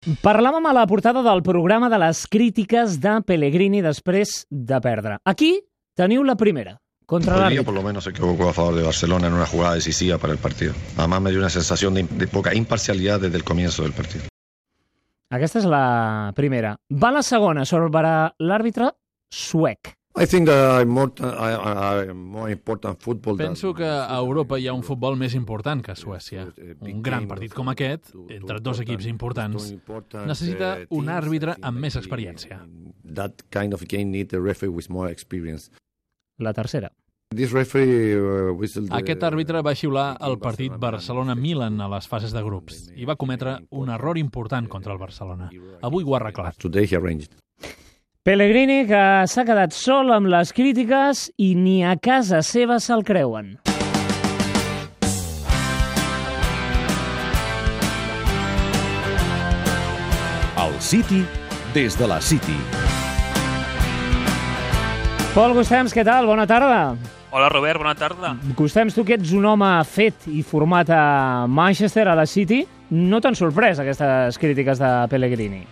Parlàvem a la portada del programa de les crítiques de Pellegrini després de perdre. Aquí teniu la primera, contra Hoy día por lo menos se equivocó a favor de Barcelona en una jugada decisiva para el partido. Además me dio una sensación de, de poca imparcialidad desde el comienzo del partido. Aquesta és la primera. Va la segona sobre l'àrbitre suec. I think that more, uh, uh, more important football than- Penso que a Europa hi ha un futbol més important que a Suècia. Un gran partit com aquest, entre dos equips importants, necessita un àrbitre amb més experiència. That kind of game need a referee with more experience. La tercera. This referee uh, whistled, uh, Aquest àrbitre va xiular el partit Barcelona-Milan a les fases de grups i va cometre un error important contra el Barcelona. Avui ho ha arreglat. Pellegrini, que s'ha quedat sol amb les crítiques i ni a casa seva se'l creuen. El City des de la City. Pol Gustems, què tal? Bona tarda. Hola Robert, bona tarda. Gustems, tu que ets un home fet i format a Manchester, a la City, no t'han sorprès aquestes crítiques de Pellegrini?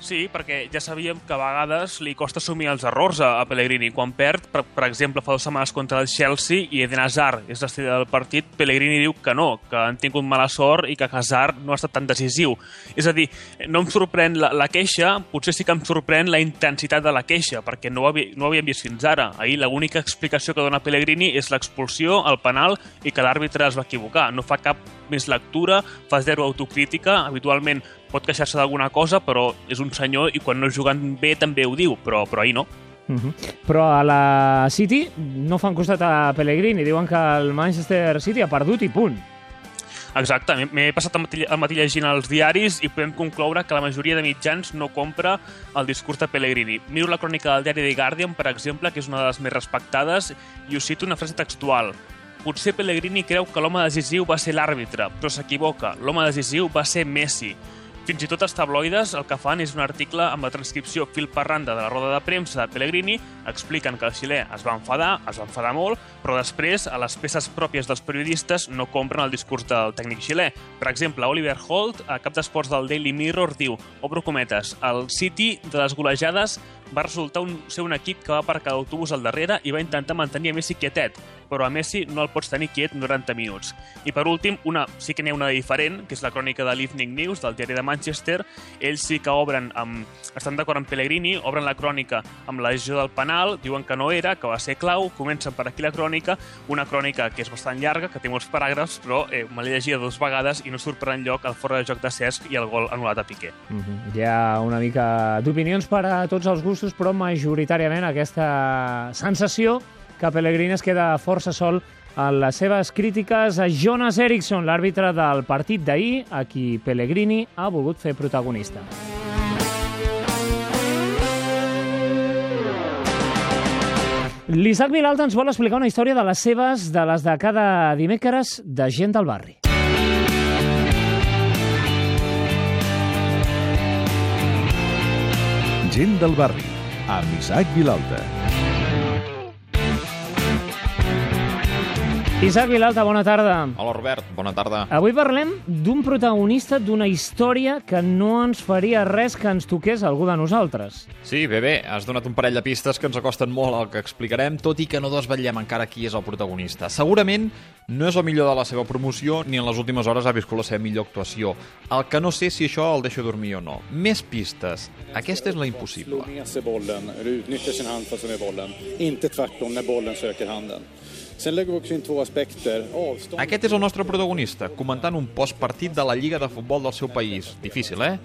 Sí, perquè ja sabíem que a vegades li costa assumir els errors a, a Pellegrini. Quan perd, per, per exemple, fa dues setmanes contra el Chelsea i Eden Hazard és l'estrella del partit, Pellegrini diu que no, que han tingut mala sort i que Hazard no ha estat tan decisiu. És a dir, no em sorprèn la, la queixa, potser sí que em sorprèn la intensitat de la queixa, perquè no ho, havi, no ho havíem vist fins ara. Ahir l'única explicació que dona Pellegrini és l'expulsió, el penal i que l'àrbitre es va equivocar. No fa cap més lectura, fa zero autocrítica, habitualment pot queixar-se d'alguna cosa, però és un senyor i quan no jugant bé també ho diu, però, però ahir no. Uh -huh. Però a la City no fan costat a Pellegrini, diuen que el Manchester City ha perdut i punt. Exacte, m'he- m'he passat el matí, el matí llegint els diaris i podem concloure que la majoria de mitjans no compra el discurs de Pellegrini. Miro la crònica del diari The Guardian, per exemple, que és una de les més respectades, i us cito una frase textual. Potser Pellegrini creu que l'home decisiu va ser l'àrbitre, però s'equivoca. L'home decisiu va ser Messi. Fins i tot els tabloides el que fan és un article amb la transcripció fil per randa de la roda de premsa de Pellegrini, expliquen que el xilè es va enfadar, es va enfadar molt, però després a les peces pròpies dels periodistes no compren el discurs del tècnic xilè. Per exemple, Oliver Holt, a cap d'esports del Daily Mirror, diu, obro cometes, el City de les golejades va resultar un, ser un equip que va aparcar l'autobús al darrere i va intentar mantenir a Messi quietet, però a Messi no el pots tenir quiet 90 minuts. I per últim, una, sí que n'hi ha una diferent, que és la crònica de l'Evening News, del diari de Manchester. Ells sí que obren, amb, estan d'acord amb Pellegrini, obren la crònica amb la decisió del penal, diuen que no era, que va ser clau, comencen per aquí la crònica, una crònica que és bastant llarga, que té molts paràgrafs, però eh, me l'he llegida dues vegades i no surt per enlloc el fora de joc de Cesc i el gol anul·lat a Piqué. Uh -huh. Hi ha una mica d'opinions per a tots els gustos, però majoritàriament aquesta sensació que Pellegrini es queda força sol en les seves crítiques a Jonas Eriksson, l'àrbitre del partit d'ahir, a qui Pellegrini ha volgut fer protagonista. L'Isaac Vilalta ens vol explicar una història de les seves, de les de cada dimecres, de gent del barri. Gent del barri, amb Isaac Vilalta. Isaac Vilalta, bona tarda. Hola Robert, bona tarda. Avui parlem d'un protagonista d'una història que no ens faria res que ens toqués algú de nosaltres. Sí, bé, bé, has donat un parell de pistes que ens acosten molt al que explicarem, tot i que no desvetllem encara qui és el protagonista. Segurament no és el millor de la seva promoció ni en les últimes hores ha viscut la seva millor actuació. El que no sé si això el deixa dormir o no. Més pistes. Aquesta és la impossible. slår med sig bollen, eller utnyttjar sin handfast med bollen. Inte tvärtom när bollen söker handen. Aquest és el nostre protagonista, comentant un postpartit de la Lliga de Futbol del seu país. Difícil, eh?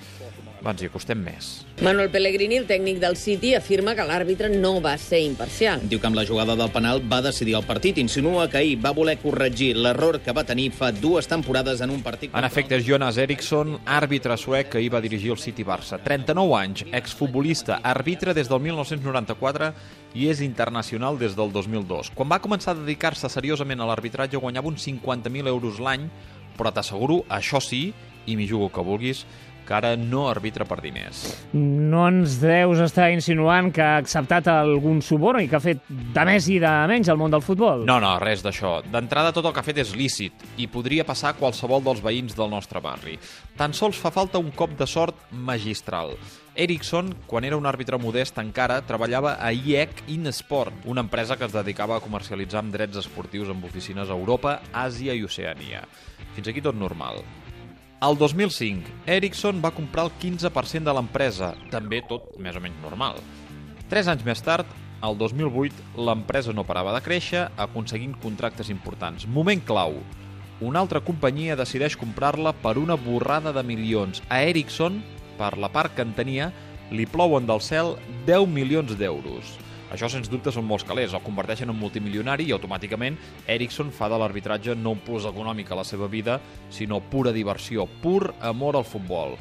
Ens hi acostem més. Manuel Pellegrini, el tècnic del City, afirma que l'àrbitre no va ser imparcial. Diu que amb la jugada del penal va decidir el partit. Insinua que ahir va voler corregir l'error que va tenir fa dues temporades en un partit... En efecte, és Jonas Eriksson, àrbitre suec que hi va dirigir el City Barça. 39 anys, exfutbolista, àrbitre des del 1994 i és internacional des del 2002. Quan va començar a dedicar-se seriosament a l'arbitratge guanyava uns 50.000 euros l'any, però t'asseguro, això sí, i m'hi jugo que vulguis, que ara no arbitra per diners. No ens deus estar insinuant que ha acceptat algun suborn i que ha fet de més i de menys al món del futbol? No, no, res d'això. D'entrada, tot el que ha fet és lícit i podria passar a qualsevol dels veïns del nostre barri. Tan sols fa falta un cop de sort magistral. Ericsson, quan era un àrbitre modest encara, treballava a IEC InSport, una empresa que es dedicava a comercialitzar amb drets esportius amb oficines a Europa, Àsia i Oceania. Fins aquí tot normal. El 2005, Ericsson va comprar el 15% de l'empresa, també tot més o menys normal. Tres anys més tard, el 2008, l'empresa no parava de créixer, aconseguint contractes importants. Moment clau. Una altra companyia decideix comprar-la per una borrada de milions. A Ericsson, per la part que en tenia, li plouen del cel 10 milions d'euros. Això, sens dubte, són molts calés. El converteixen en multimilionari i automàticament Ericsson fa de l'arbitratge no un plus econòmic a la seva vida, sinó pura diversió, pur amor al futbol.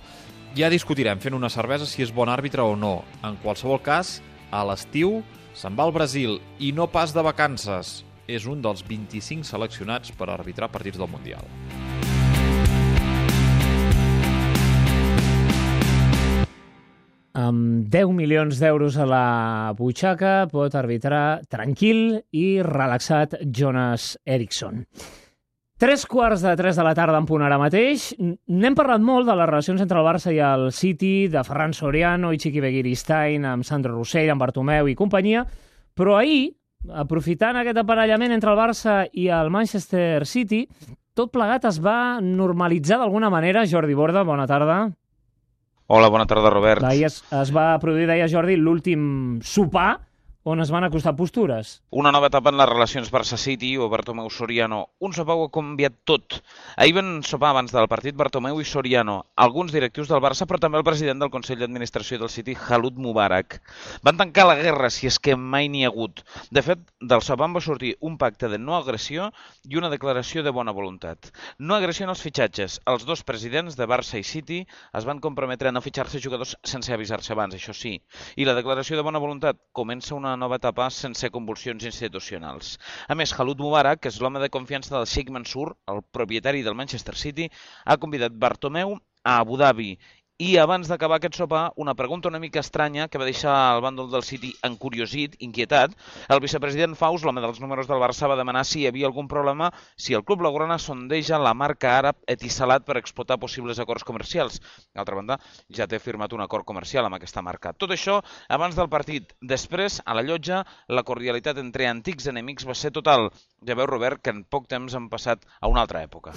Ja discutirem fent una cervesa si és bon àrbitre o no. En qualsevol cas, a l'estiu se'n va al Brasil i no pas de vacances. És un dels 25 seleccionats per arbitrar partits del Mundial. Amb 10 milions d'euros a la butxaca pot arbitrar tranquil i relaxat Jonas Eriksson. Tres quarts de tres de la tarda en punt ara mateix. N'hem parlat molt de les relacions entre el Barça i el City, de Ferran Soriano i Chiqui Begiristain, amb Sandro Rossell, amb Bartomeu i companyia, però ahir, aprofitant aquest aparellament entre el Barça i el Manchester City, tot plegat es va normalitzar d'alguna manera. Jordi Borda, bona tarda. Hola, bona tarda, Robert. Ahir es, es va produir, deia Jordi, l'últim sopar on es van acostar postures. Una nova etapa en les relacions Barça-City o Bartomeu Soriano. Un sopar ho ha canviat tot. Ahir van sopar abans del partit Bartomeu i Soriano, alguns directius del Barça, però també el president del Consell d'Administració del City, Halut Mubarak. Van tancar la guerra, si és que mai n'hi ha hagut. De fet, del sopar va sortir un pacte de no agressió i una declaració de bona voluntat. No agressió en els fitxatges. Els dos presidents de Barça i City es van comprometre a no fitxar-se jugadors sense avisar-se abans, això sí. I la declaració de bona voluntat comença una nova etapa sense convulsions institucionals. A més, Khalud Mubarak, que és l'home de confiança del Sheikh Mansour, el propietari del Manchester City, ha convidat Bartomeu a Abu Dhabi i abans d'acabar aquest sopar, una pregunta una mica estranya que va deixar el bàndol del City encuriosit, inquietat. El vicepresident Faus, l'home dels números del Barça, va demanar si hi havia algun problema si el club blaugrana sondeja la marca àrab Etisalat per explotar possibles acords comercials. D'altra banda, ja té firmat un acord comercial amb aquesta marca. Tot això abans del partit. Després, a la llotja, la cordialitat entre antics enemics va ser total. Ja veu, Robert, que en poc temps han passat a una altra època.